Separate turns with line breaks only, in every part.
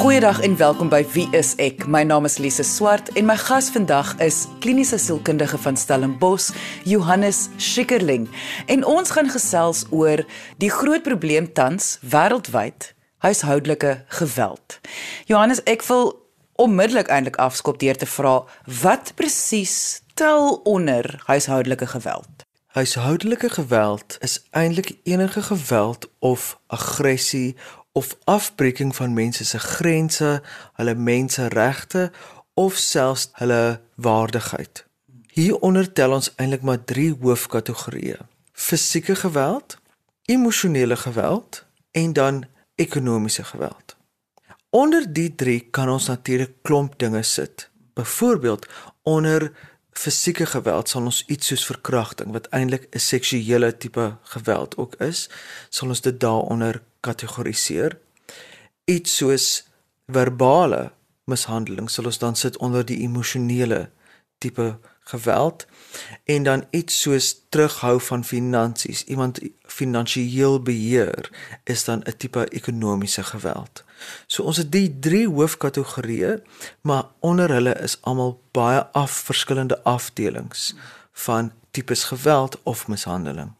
Goeiedag en welkom by Wie is ek? My naam is Lise Swart en my gas vandag is kliniese sielkundige van Stellenbosch, Johannes Schikkerling. En ons gaan gesels oor die groot probleem tans wêreldwyd, huishoudelike geweld. Johannes, ek wil onmiddellik eintlik afskop deur te vra wat presies tel onder huishoudelike geweld?
Huishoudelike geweld is eintlik enige geweld of aggressie of afbreeking van mense se grense, hulle menseregte of selfs hulle waardigheid. Hieronder tel ons eintlik maar 3 hoofkategorieë: fisieke geweld, emosionele geweld en dan ekonomiese geweld. Onder die 3 kan ons natuurlik klomp dinge sit. Byvoorbeeld onder fisieke geweld sal ons iets soos verkrachting wat eintlik 'n seksuele tipe geweld ook is, sal ons dit daaronder kategoriseer. Iets soos verbale mishandeling sal ons dan sit onder die emosionele tipe geweld en dan iets soos terughou van finansies, iemand finansiëel beheer is dan 'n tipe ekonomiese geweld. So ons het die drie hoofkategorieë, maar onder hulle is almal baie af verskillende afdelings van tipes geweld of mishandeling.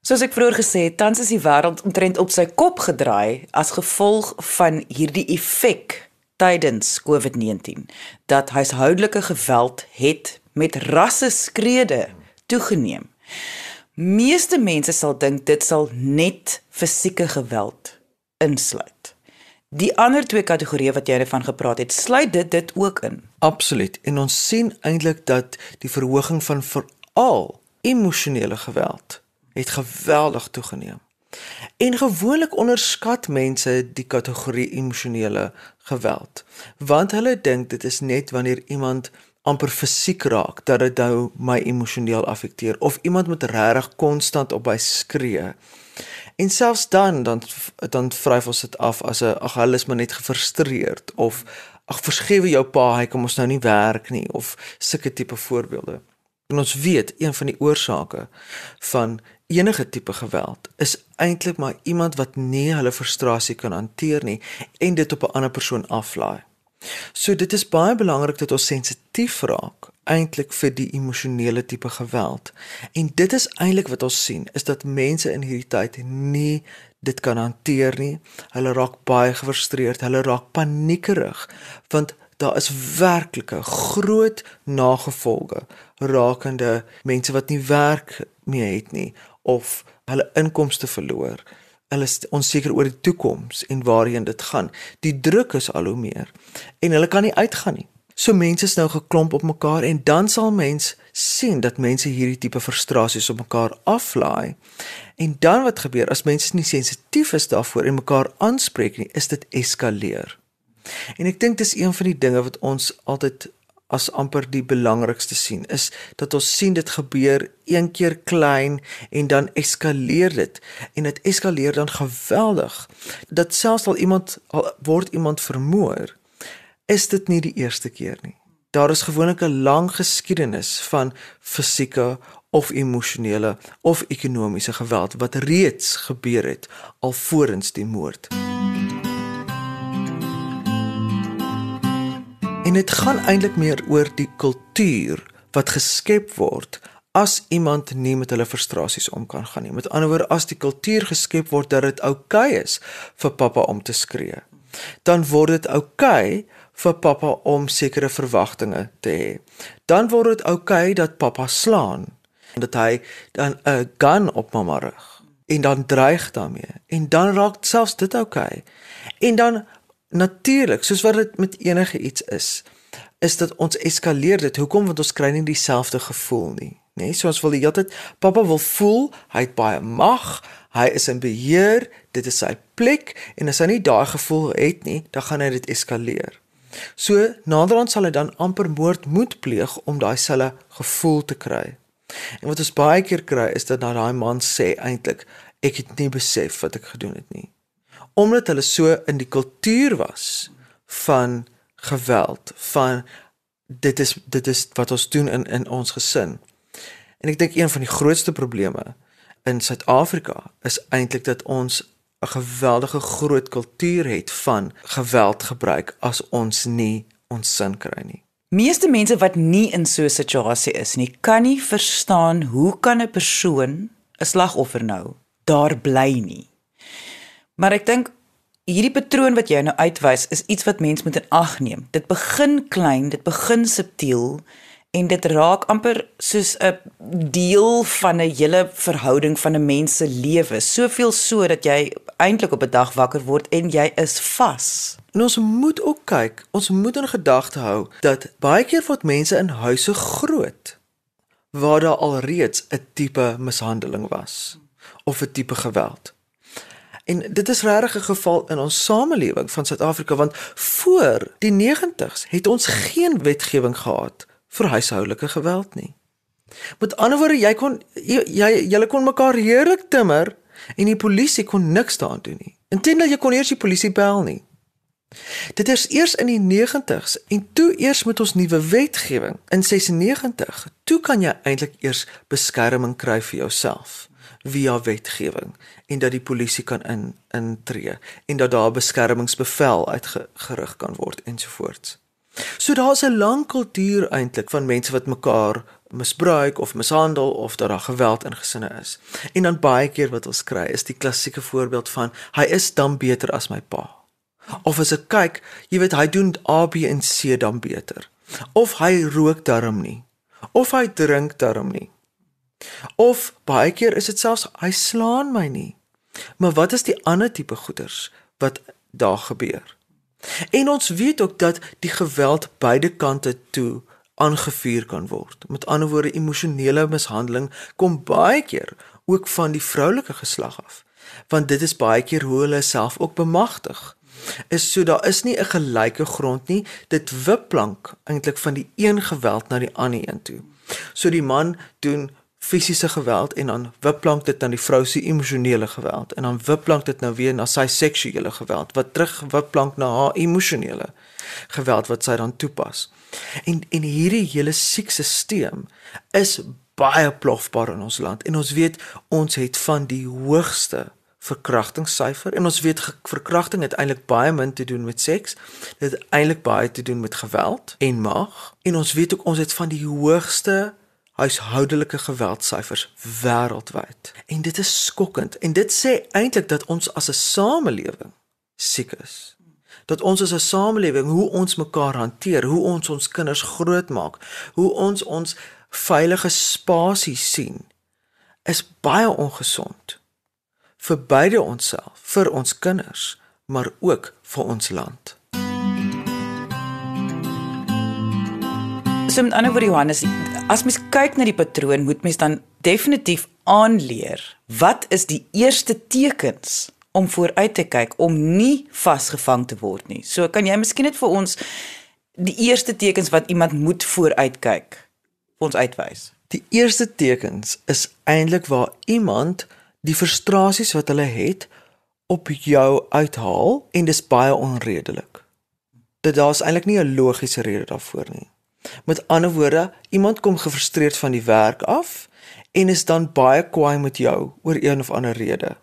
Soos ek vroeër gesê het, tans is die wêreld omtrent op sy kop gedraai as gevolg van hierdie effek tydens COVID-19 dat huishoudelike geweld het met rasse skrede toegeneem. Meeste mense sal dink dit sal net fisieke geweld insluit. Die ander twee kategorieë wat jy van gepraat het, sluit dit dit ook in.
Absoluut. En ons sien eintlik dat die verhoging van veral emosionele geweld het geweldig toegeneem. En gewoonlik onderskat mense die kategorie emosionele geweld, want hulle dink dit is net wanneer iemand amper fisiek raak dat dit nou my emosioneel affekteer of iemand moet regtig konstant op by skree. En selfs dan dan dan vryf ons dit af as 'n ag hulle is maar net gefrustreerd of ag verskewe jou pa hy kom ons nou nie werk nie of sulke tipe voorbeelde. En ons weet een van die oorsake van enige tipe geweld is eintlik maar iemand wat nie hulle frustrasie kan hanteer nie en dit op 'n ander persoon aflaai. So dit is baie belangrik dat ons sensitief raak eintlik vir die emosionele tipe geweld. En dit is eintlik wat ons sien is dat mense in hierdie tyd nie dit kan hanteer nie. Hulle raak baie gefrustreerd, hulle raak paniekerig want daar is werklike groot nagevolge rakende mense wat nie werk meer het nie of hulle inkomste verloor. Hulle is onseker oor die toekoms en waarheen dit gaan. Die druk is al hoe meer en hulle kan nie uitgaan nie. So mense is nou geklomp op mekaar en dan sal mens sien dat mense hierdie tipe frustrasies op mekaar aflaai. En dan wat gebeur as mense nie sensitief is daarvoor en mekaar aanspreek nie, is dit eskaleer. En ek dink dis een van die dinge wat ons altyd as amper die belangrikste sien is dat ons sien dit gebeur een keer klein en dan eskaleer dit. En dit eskaleer dan geweldig dat selfs al iemand al word iemand vermoor is dit nie die eerste keer nie. Daar is gewoonlik 'n lang geskiedenis van fisieke of emosionele of ekonomiese geweld wat reeds gebeur het alvorens die moord En dit gaan eintlik meer oor die kultuur wat geskep word as iemand nie met hulle frustrasies om kan gaan nie. Met ander woorde, as die kultuur geskep word dat dit oukei okay is vir pappa om te skree, dan word dit oukei okay vir pappa om sekere verwagtinge te hê. Dan word dit oukei okay dat pappa slaan en dat hy dan 'n gun op mamma rig en dan dreig daarmee en dan raak selfs dit oukei. Okay. En dan natuurlik, soos wat dit met enige iets is, is dit ons eskaleer dit. Hoekom want ons kry nie dieselfde gevoel nie, nê? Nee, so ons wil die hele tyd pappa wil voel hy het baie mag, hy is in beheer, dit is sy plek en as hy nie daai gevoel het nie, dan gaan hy dit eskaleer. So naderhand sal hy dan amper moord moet pleeg om daai selfe gevoel te kry. En wat ons baie keer kry is dat daai man sê eintlik ek het nie besef wat ek gedoen het nie omdat hulle so in die kultuur was van geweld van dit is dit is wat ons doen in in ons gesin. En ek dink een van die grootste probleme in Suid-Afrika is eintlik dat ons 'n geweldige groot kultuur het van geweldgebruik as ons nie ons sin kry nie.
Meeste mense wat nie in so 'n situasie is nie, kan nie verstaan hoe kan 'n persoon 'n slagoffer nou daar bly nie. Maar ek dink hierdie patroon wat jy nou uitwys is iets wat mens moet in ag neem. Dit begin klein, dit begin subtiel en dit raak amper soos 'n deel van 'n hele verhouding van 'n mens se lewe, soveel so dat jy eintlik op 'n dag wakker word en jy is vas.
En ons moet ook kyk, ons moet in gedagte hou dat baie keer word mense in huise groot waar daar alreeds 'n tipe mishandeling was of 'n tipe geweld. En dit is regtig 'n geval in ons samelewing van Suid-Afrika want voor die 90's het ons geen wetgewing gehad vir huishoudelike geweld nie. Met ander woorde, jy kon jy jy kon mekaar heerlik timmer en die polisie kon niks daaraan doen nie. Intendeel jy kon eers die polisie bel nie. Dit is eers in die 90's en toe eers met ons nuwe wetgewing in 96. Toe kan jy eintlik eers beskerming kry vir jouself via wetgewing en dat die polisie kan in intree en dat daar beskermingsbevel uitgerig kan word ensovoorts. So daar's 'n lang kultuur eintlik van mense wat mekaar misbruik of mishandel of dat daar geweld in gesinne is. En dan baie keer wat ons kry is die klassieke voorbeeld van hy is dan beter as my pa. Of as ek kyk, jy weet hy doen A B en C dan beter. Of hy rook darm nie. Of hy drink darm nie. Of baie keer is dit selfs hy slaan my nie. Maar wat is die ander tipe goeders wat daar gebeur? En ons weet ook dat die geweld beide kante toe aangevuur kan word. Met ander woorde, emosionele mishandeling kom baie keer ook van die vroulike geslag af. Want dit is baie keer hoe hulle self ook bemagtig. Is so daar is nie 'n gelyke grond nie. Dit wipplank eintlik van die een geweld na die ander een toe. So die man doen fisiese geweld en dan wipplank dit dan die vrou se emosionele geweld en dan wipplank dit nou weer na sy seksuele geweld wat terug wipplank na haar emosionele geweld wat sy dan toepas. En en hierdie hele siekstelsel is baie plofbaar in ons land en ons weet ons het van die hoogste verkrachtingssyfer en ons weet verkrachting het eintlik baie min te doen met seks dit het eintlik baie te doen met geweld en mag en ons weet ook ons het van die hoogste huishoudelike geweldsyfers wêreldwyd. En dit is skokkend en dit sê eintlik dat ons as 'n samelewing siek is. Dat ons as 'n samelewing hoe ons mekaar hanteer, hoe ons ons kinders grootmaak, hoe ons ons veilige spasie sien, is baie ongesond vir beide onsself, vir ons kinders, maar ook vir ons land.
So met ander woorde Johannes, as mens kyk na die patroon, moet mens dan definitief aanleer wat is die eerste tekens om vooruit te kyk om nie vasgevang te word nie. So kan jy miskien net vir ons die eerste tekens wat iemand moet vooruit kyk ons uitwys.
Die eerste tekens is eintlik waar iemand die frustrasies wat hulle het op jou uithaal en dis baie onredelik. Dit daar's eintlik nie 'n logiese rede daarvoor nie. Met ander woorde, iemand kom gefrustreerd van die werk af en is dan baie kwaai met jou oor een of ander rede.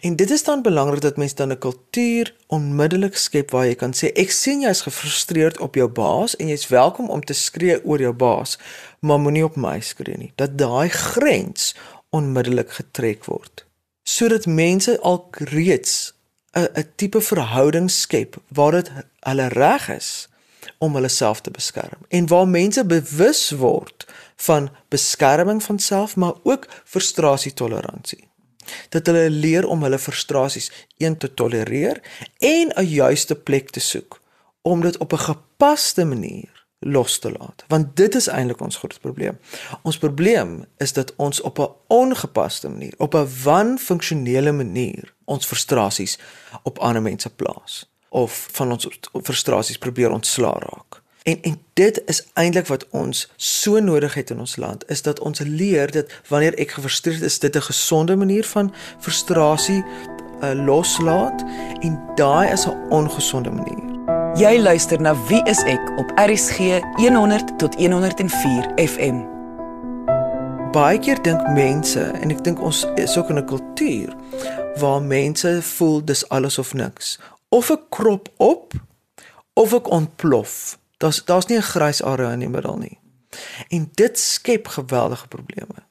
En dit is dan belangrik dat mens dan 'n kultuur onmiddellik skep waar jy kan sê ek sien jy's gefrustreerd op jou baas en jy's welkom om te skree oor jou baas, maar moenie op my skree nie. Dat daai grens onmiddellik getrek word sodat mense al reeds 'n 'n tipe verhouding skep waar dit hulle reg is om hulle self te beskerm. En waar mense bewus word van beskerming van self maar ook frustrasie toleransie dat hulle leer om hulle frustrasies een te tolereer en 'n juiste plek te soek om dit op 'n gepaste manier los te laat. Want dit is eintlik ons groot probleem. Ons probleem is dat ons op 'n ongepaste manier op 'n wanfunksionele manier ons frustrasies op ander mense plaas of van ons frustrasies probeer ontsla raak. En en dit is eintlik wat ons so nodig het in ons land is dat ons leer dat wanneer ek gefrustreerd is, dit 'n gesonde manier van frustrasie uh, loslaat en daai is 'n ongesonde manier.
Jy luister na Wie is ek op RSG 100 tot 104 FM.
Baie keer dink mense en ek dink ons is ook in 'n kultuur waar mense voel dis alles of niks. Of ek krop op of ek ontplof. Daar's daar's nie 'n grys area in die middel nie. En dit skep geweldige probleme.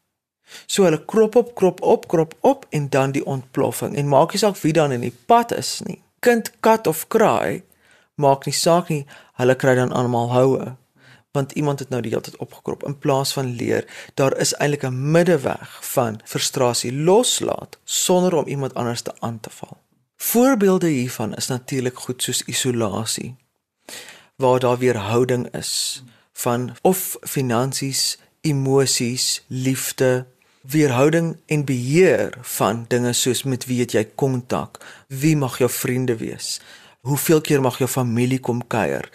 So hulle krop op, krop op, krop op en dan die ontploffing. En maak nie saak wie dan in die pad is nie. Kind, kat of kraai, maak nie saak nie, hulle kry dan almal houe want iemand het nou die hele tyd opgekrop in plaas van leer. Daar is eintlik 'n middeweg van frustrasie loslaat sonder om iemand anders te aan te val. Voorbeelde hiervan is natuurlik goed soos isolasie waar daar weerhouding is van of finansies, emosies, liefde, weerhouding en beheer van dinge soos met wie het jy kontak, wie mag jou vriende wees, hoeveel keer mag jou familie kom kuier.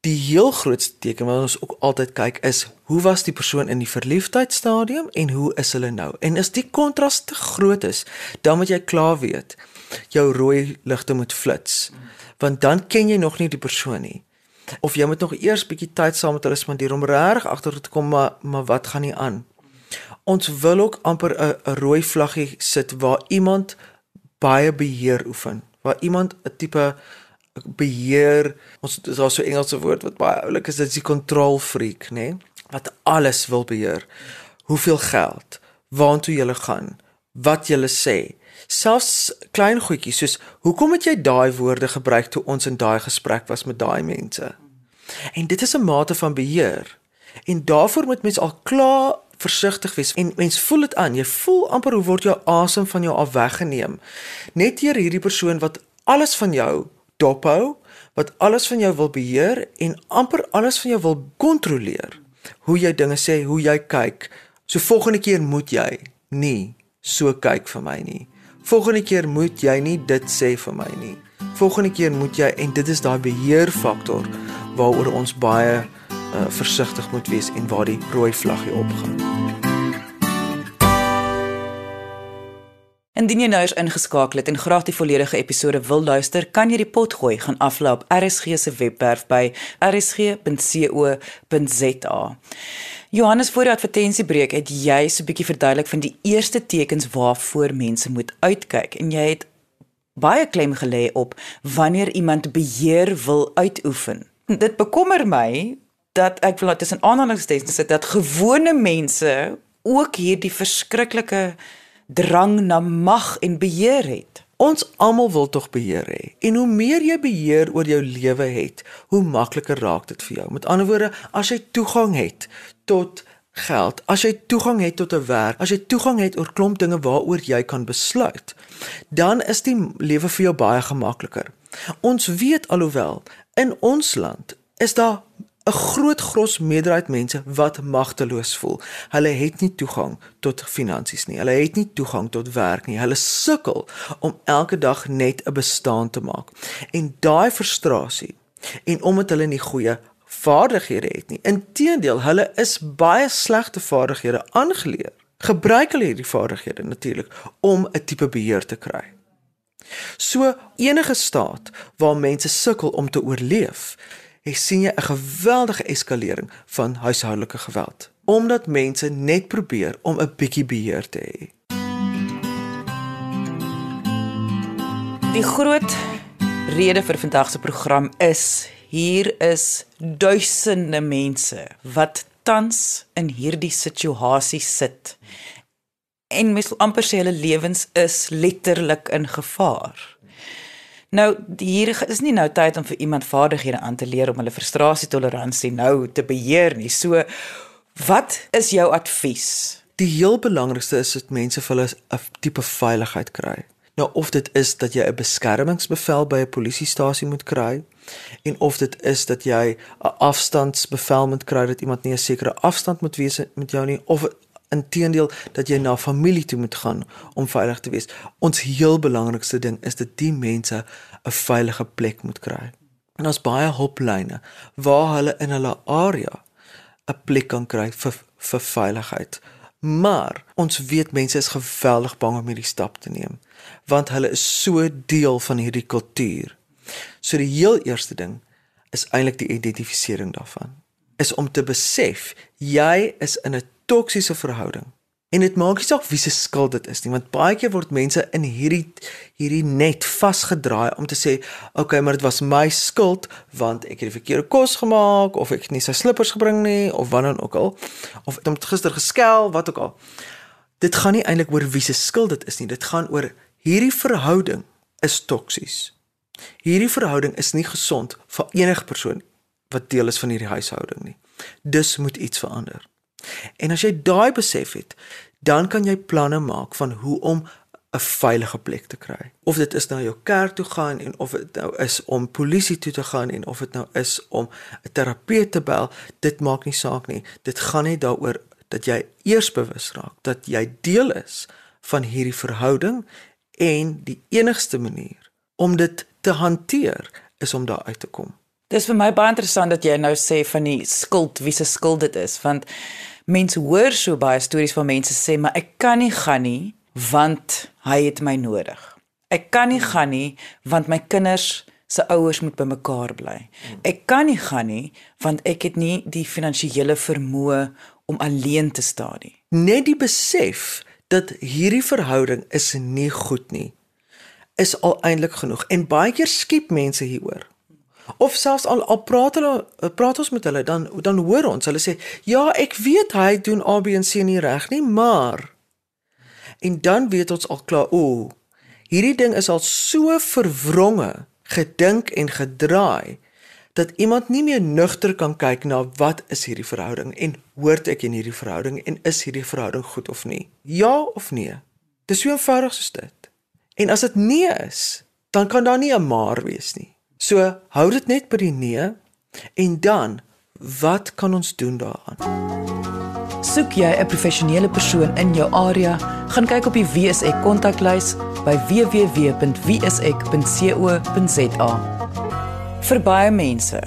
Die heel grootste teken wat ons ook altyd kyk is hoe was die persoon in die verliefdheidstadium en hoe is hulle nou? En as die kontras te groot is, dan moet jy klaar weet jou rooi ligte moet flits. Want dan ken jy nog nie die persoon nie. Of jy moet nog eers bietjie tyd saam met hulle spandeer om reg agter te kom maar maar wat gaan nie aan? Ons wil ook amper 'n rooi vlaggie sit waar iemand baie beheer oefen, waar iemand 'n tipe beheer ons is daar so Engelse woord wat baie oulik is dit is die control freak nê nee? wat alles wil beheer hoeveel geld waartoe jy gaan wat jy sê selfs klein goedjies soos hoekom het jy daai woorde gebruik toe ons in daai gesprek was met daai mense en dit is 'n mate van beheer en daarvoor moet mens al klaar versigtig wees en mens voel dit aan jy voel amper hoe word jou asem van jou af weggeneem net deur hierdie persoon wat alles van jou dophou wat alles van jou wil beheer en amper alles van jou wil kontroleer. Hoe jy dinge sê, hoe jy kyk. So volgende keer moet jy nie so kyk vir my nie. Volgende keer moet jy nie dit sê vir my nie. Volgende keer moet jy en dit is daai beheerfaktor waaroor ons baie uh, versigtig moet wees en waar die rooi vlaggie opgaan.
Indien jy nou eens ingeskakel het en graag die volledige episode wil luister, kan jy die pot gooi gaan aflaai op RSG se webwerf by rsg.co.za. Johannes voor die advertensiebreek het jy so 'n bietjie verduidelik van die eerste tekens waarvoor mense moet uitkyk en jy het baie klem gelê op wanneer iemand beheer wil uitoefen. Dit bekommer my dat ek wil tussen aanhalingstekens sit dat gewone mense ook hierdie verskriklike drang na mag en beheer het.
Ons almal wil tog beheer hê. En hoe meer jy beheer oor jou lewe het, hoe makliker raak dit vir jou. Met ander woorde, as jy toegang het tot geld, as jy toegang het tot 'n werk, as jy toegang het oor klomp dinge waaroor jy kan besluit, dan is die lewe vir jou baie gemakliker. Ons weet alhoewel in ons land is daar 'n groot gros meerderheid mense wat magteloos voel. Hulle het nie toegang tot finansies nie. Hulle het nie toegang tot werk nie. Hulle sukkel om elke dag net 'n bestaan te maak. En daai frustrasie en omdat hulle nie goeie vaardighede het nie. Inteendeel, hulle is baie slegte vaardighede aangeleer. Gebruik hulle hierdie vaardighede natuurlik om 'n tipe beheer te kry. So enige staat waar mense sukkel om te oorleef, sien jy 'n geweldige eskalering van huishoudelike geweld omdat mense net probeer om 'n bietjie beheer te hê.
Die groot rede vir vandag se program is hier is duisende mense wat tans in hierdie situasie sit. En mens amper sê hulle lewens is letterlik in gevaar. Nou hier is nie nou tyd om vir iemand vaardighede aan te leer om hulle frustrasietoleransie nou te beheer nie. So wat is jou advies?
Die heel belangrikste is dat mense vir hulle 'n tipe veiligheid kry. Nou of dit is dat jy 'n beskermingsbevel by 'n polisiestasie moet kry en of dit is dat jy 'n afstandsbevel moet kry dat iemand nie 'n sekere afstand moet wees met jou nie of inteendeel dat jy na familie toe moet gaan om veilig te wees. Ons heel belangrikste ding is dat die mense 'n veilige plek moet kry. En ons baie hulplyne waar hulle in hulle area 'n plek kan kry vir vir veiligheid. Maar ons weet mense is geweldig bang om hierdie stap te neem want hulle is so deel van hierdie kultuur. So die heel eerste ding is eintlik die identifisering daarvan. Is om te besef jy is in 'n toksiese verhouding En dit maak nie saak wie se skuld dit is nie, want baie keer word mense in hierdie hierdie net vasgedraai om te sê, "Oké, okay, maar dit was my skuld want ek het die verkeerde kos gemaak of ek het nie sy slippers gebring nie of wat dan ook al of ek het gister geskel, wat ook al." Dit gaan nie eintlik oor wie se skuld dit is nie, dit gaan oor hierdie verhouding is toksies. Hierdie verhouding is nie gesond vir enige persoon wat deel is van hierdie huishouding nie. Dus moet iets verander. En as jy daai besef het, dan kan jy planne maak van hoe om 'n veilige plek te kry. Of dit is nou jou kerk toe gaan en of dit nou is om polisie toe te gaan en of dit nou is om 'n terapeut te bel, dit maak nie saak nie. Dit gaan net daaroor dat jy eers bewus raak dat jy deel is van hierdie verhouding en die enigste manier om dit te hanteer is om daar uit te kom.
Dis vir my baie interessant dat jy nou sê van die skuld, wie se skuld dit is, want mense hoor so baie stories van mense sê maar ek kan nie gaan nie want hy het my nodig. Ek kan nie gaan nie want my kinders se ouers moet bymekaar bly. Ek kan nie gaan nie want ek het nie die finansiële vermoë om alleen te staan nie.
Net die besef dat hierdie verhouding is nie goed nie is al eintlik genoeg en baie keer skiep mense hieroor. Of selfs al al praat hulle praat ons met hulle dan dan hoor ons hulle sê ja, ek weet hy doen A B en C nie reg nie, maar en dan weet ons al klaar o, hierdie ding is al so verwronge, gedink en gedraai dat iemand nie meer nugter kan kyk na wat is hierdie verhouding en hoort ek in hierdie verhouding en is hierdie verhouding goed of nie? Ja of nee? Dis so eenvoudig soos dit. En as dit nee is, dan kan daar nie 'n maar wees nie. So hou dit net by die nee en dan wat kan ons doen daaraan?
Soek jy 'n professionele persoon in jou area, gaan kyk op die WSE kontaklys by www.wse.co.za. Vir baie mense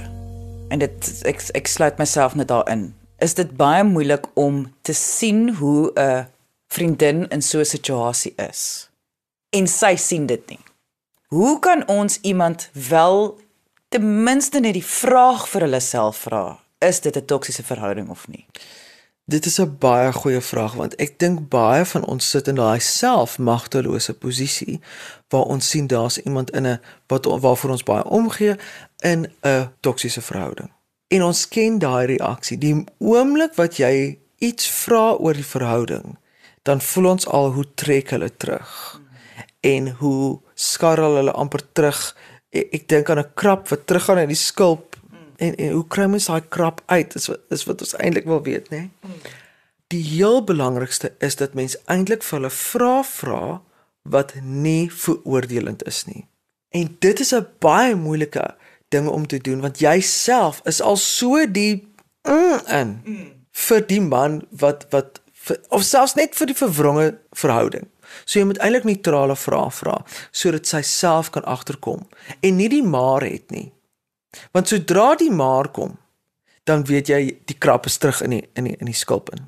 en dit ek ek sluit myself net daarin. Is dit baie moeilik om te sien hoe 'n vriendin in so 'n situasie is? En sy sien dit nie. Hoe kan ons iemand wel ten minste net die vraag vir hulle self vra? Is dit 'n toksiese verhouding of nie?
Dit is 'n baie goeie vraag want ek dink baie van ons sit in daai selfmagtelose posisie waar ons sien daar's iemand in 'n wat waarvoor ons baie omgee in 'n toksiese verhouding. En ons ken daai reaksie. Die oomblik wat jy iets vra oor die verhouding, dan voel ons al hoe trek hulle terug en hoe skarrel hulle amper terug. Ek, ek dink aan 'n krab wat teruggaan in die skulp en, en hoe kry mens daai krab uit? Dis wat is wat ons eintlik wil weet, né? Nee? Die heel belangrikste is dat mens eintlik vir hulle vra vra wat nie veroordelend is nie. En dit is 'n baie moeilike ding om te doen want jy self is al so die mm, in vir die man wat wat vir, of selfs net vir die verwronge verhouding. So jy moet eintlik neutrale vrae vra sodat sy self kan agterkom en nie die maar het nie. Want sodra die maar kom, dan weet jy die krap is terug in die in die in die skulp in.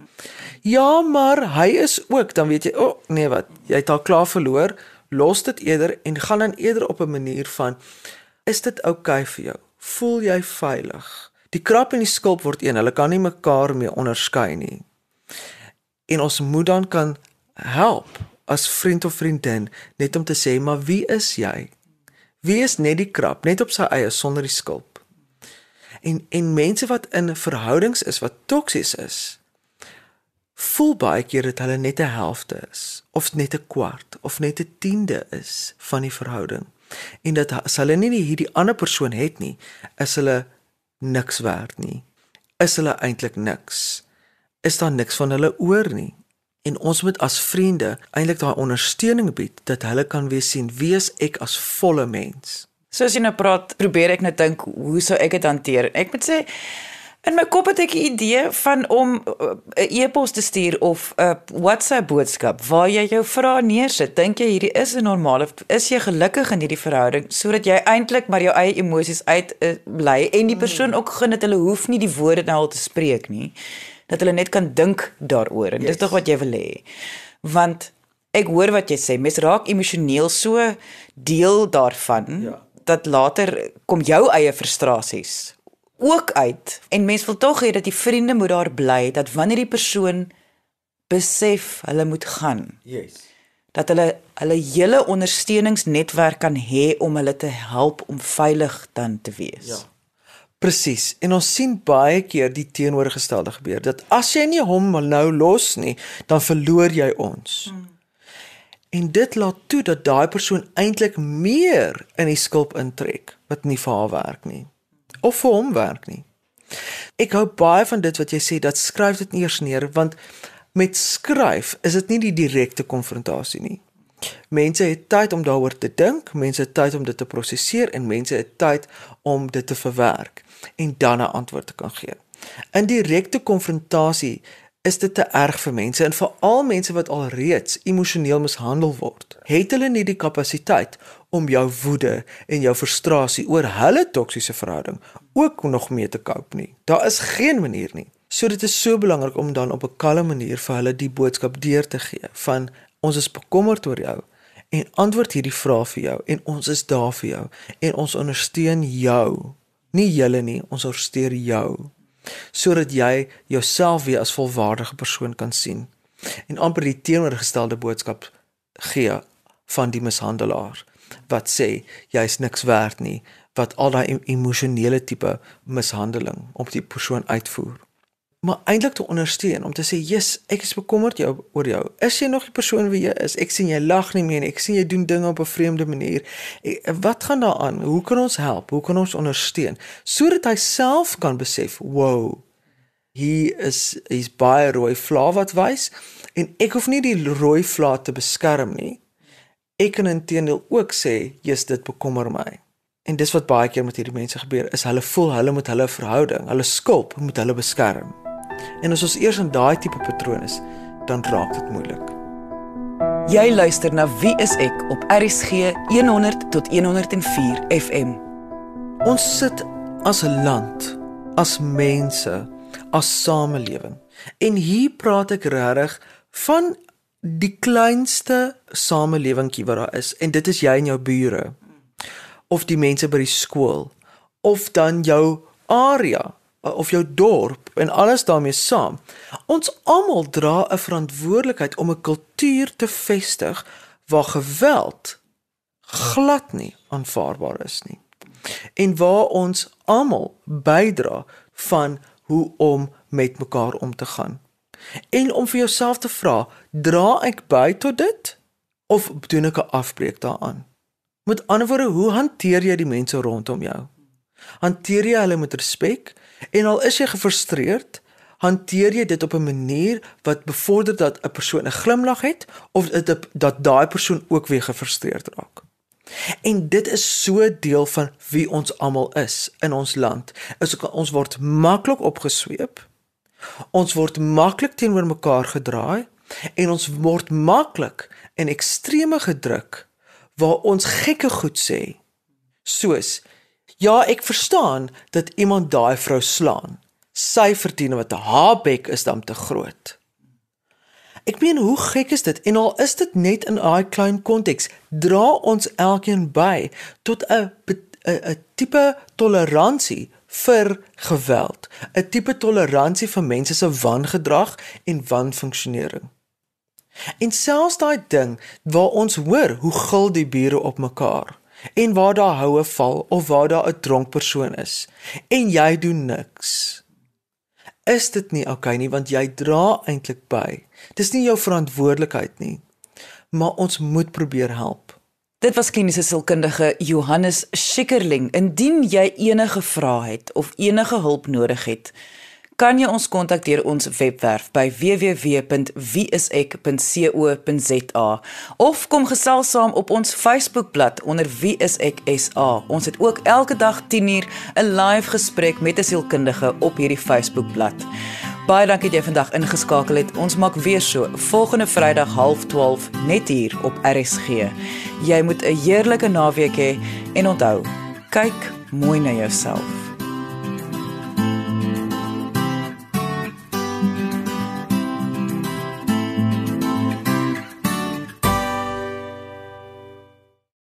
Ja, maar hy is ook, dan weet jy, o oh, nee wat, jy het al klaar verloor, los dit eerder en gaan dan eerder op 'n manier van is dit oukei okay vir jou? Voel jy veilig? Die krap en die skulp word een, hulle kan nie mekaar mee onderskei nie. En ons moet dan kan help as vriend of vriendin net om te sê, "Maar wie is jy?" Wie is net die krap, net op sy eie sonder die skulp. En en mense wat in verhoudings is wat toksies is, voel baie keer dat hulle net 'n helfte is of net 'n kwart of net 'n tiende is van die verhouding. En dat as hulle nie hierdie ander persoon het nie, is hulle niks werd nie. Is hulle eintlik niks? Is daar niks van hulle oor nie? En ons moet as vriende eintlik daai ondersteuning bied dat hulle kan weer sien wie is ek as volle mens.
Soos jy nou praat, probeer ek net dink hoe sou ek dit hanteer? Ek moet sê in my kop het ek 'n idee van om uh, 'n e-pos te stuur of 'n WhatsApp boodskap waar jy jou vrae neersit. Dink jy hierdie is 'n normale is jy gelukkig in hierdie verhouding sodat jy eintlik maar jou eie emosies uit uh, bly en die persoon ook gun dat hulle hoef nie die woorde nou al te spreek nie dat hulle net kan dink daaroor en yes. dis tog wat jy wil hê. Want ek hoor wat jy sê, mens raak emosioneel so deel daarvan ja. dat later kom jou eie frustrasies ook uit en mens wil tog hê dat die vriende moet daar bly dat wanneer die persoon besef hulle moet gaan.
Yes.
Dat hulle hulle hele ondersteuningsnetwerk kan hê om hulle te help om veilig dan te wees.
Ja. Presies. En ons sien baie keer die teenoorgestelde gebeur dat as jy nie hom nou los nie, dan verloor jy ons. Hmm. En dit laat toe dat daai persoon eintlik meer in die skulp intrek wat nie vir haar werk nie of vir hom werk nie. Ek hou baie van dit wat jy sê dat skryf dit eers neer want met skryf is dit nie die direkte konfrontasie nie. Mense het tyd om daaroor te dink, mense het tyd om dit te prosesseer en mense het tyd om dit te verwerk en dan 'n antwoord te kan gee. In direkte konfrontasie is dit te erg vir mense en veral mense wat alreeds emosioneel mishandel word. Het hulle nie die kapasiteit om jou woede en jou frustrasie oor hulle toksiese verhouding ook nog mee te cope nie. Daar is geen manier nie. So dit is so belangrik om dan op 'n kalme manier vir hulle die boodskap deur te gee van ons is bekommerd oor jou en antwoord hierdie vrae vir jou en ons is daar vir jou en ons ondersteun jou. Nie julle nie, ons ondersteun jou sodat jy jouself weer as volwaardige persoon kan sien en amper die teenoorgestelde boodskap gee van die mishandelaar wat sê jy's niks werd nie wat al daai emosionele tipe mishandeling op die persoon uitvoer maar eintlik te ondersteun om te sê, "Jesus, ek is bekommerd jou oor jou. Is jy nog die persoon wie jy is? Ek sien jy lag nie meer nie. Ek sien jy doen dinge op 'n vreemde manier. Ek, wat gaan daar aan? Hoe kan ons help? Hoe kan ons ondersteun?" Sodat hy self kan besef, "Wow, hier is hier's baie rooi vla wat wys en ek hoef nie die rooi vla te beskerm nie. Ek kan intedeel ook sê, "Jesus, dit bekommer my." En dis wat baie keer met hierdie mense gebeur, is hulle voel hulle moet hulle verhouding, hulle skulp moet hulle beskerm. En as ons eers in daai tipe patroon is, dan raak dit moeilik.
Jy luister na Wie is ek op RCG 100 tot 104 FM.
Ons sit as 'n land, as mense, as samelewing. En hier praat ek regtig van die kleinste samelewingkie wat daar is en dit is jy en jou bure of die mense by die skool of dan jou area of jou dorp en alles daarmee saam. Ons almal dra 'n verantwoordelikheid om 'n kultuur te vestig waar geweld glad nie aanvaarbaar is nie. En waar ons almal bydra van hoe om met mekaar om te gaan. En om vir jouself te vra, dra ek by tot dit of doen ek 'n afbreek daaraan? Met ander woorde, hoe hanteer jy die mense rondom jou? Hanteer jy hulle met respek? En al is jy gefrustreerd, hanteer jy dit op 'n manier wat bevorder dat 'n persoon 'n glimlag het of dit dat daai persoon ook weer gefrustreerd raak. En dit is so deel van wie ons almal is in ons land. Is ons word maklik opgesweep. Ons word maklik teenoor mekaar gedraai en ons word maklik in extreme gedruk waar ons gekke goed sê. Soos Ja, ek verstaan dat iemand daai vrou slaan. Sy verdien wat haar bek is dan te groot. Ek meen hoe gek is dit en al is dit net in 'n klein konteks, dra ons elkeen by tot 'n 'n tipe toleransie vir geweld, 'n tipe toleransie vir mense se wangedrag en wanfunksionering. En selfs daai ding waar ons hoor hoe gil die bure op mekaar en waar daar houe val of waar daar 'n dronk persoon is en jy doen niks. Is dit nie oukei okay nie want jy dra eintlik by. Dis nie jou verantwoordelikheid nie. Maar ons moet probeer help.
Dit was kliniese sielkundige Johannes Schikkerling. Indien jy enige vrae het of enige hulp nodig het, kan jy ons kontak deur ons webwerf by www.wieisek.co.za of kom gesels saam op ons Facebookblad onder wieiseksa. Ons het ook elke dag 10uur 'n live gesprek met 'n sielkundige op hierdie Facebookblad. Baie dankie dat jy vandag ingeskakel het. Ons maak weer so volgende Vrydag 12:30 net hier op RSG. Jy moet 'n heerlike naweek hê en onthou, kyk mooi na jouself.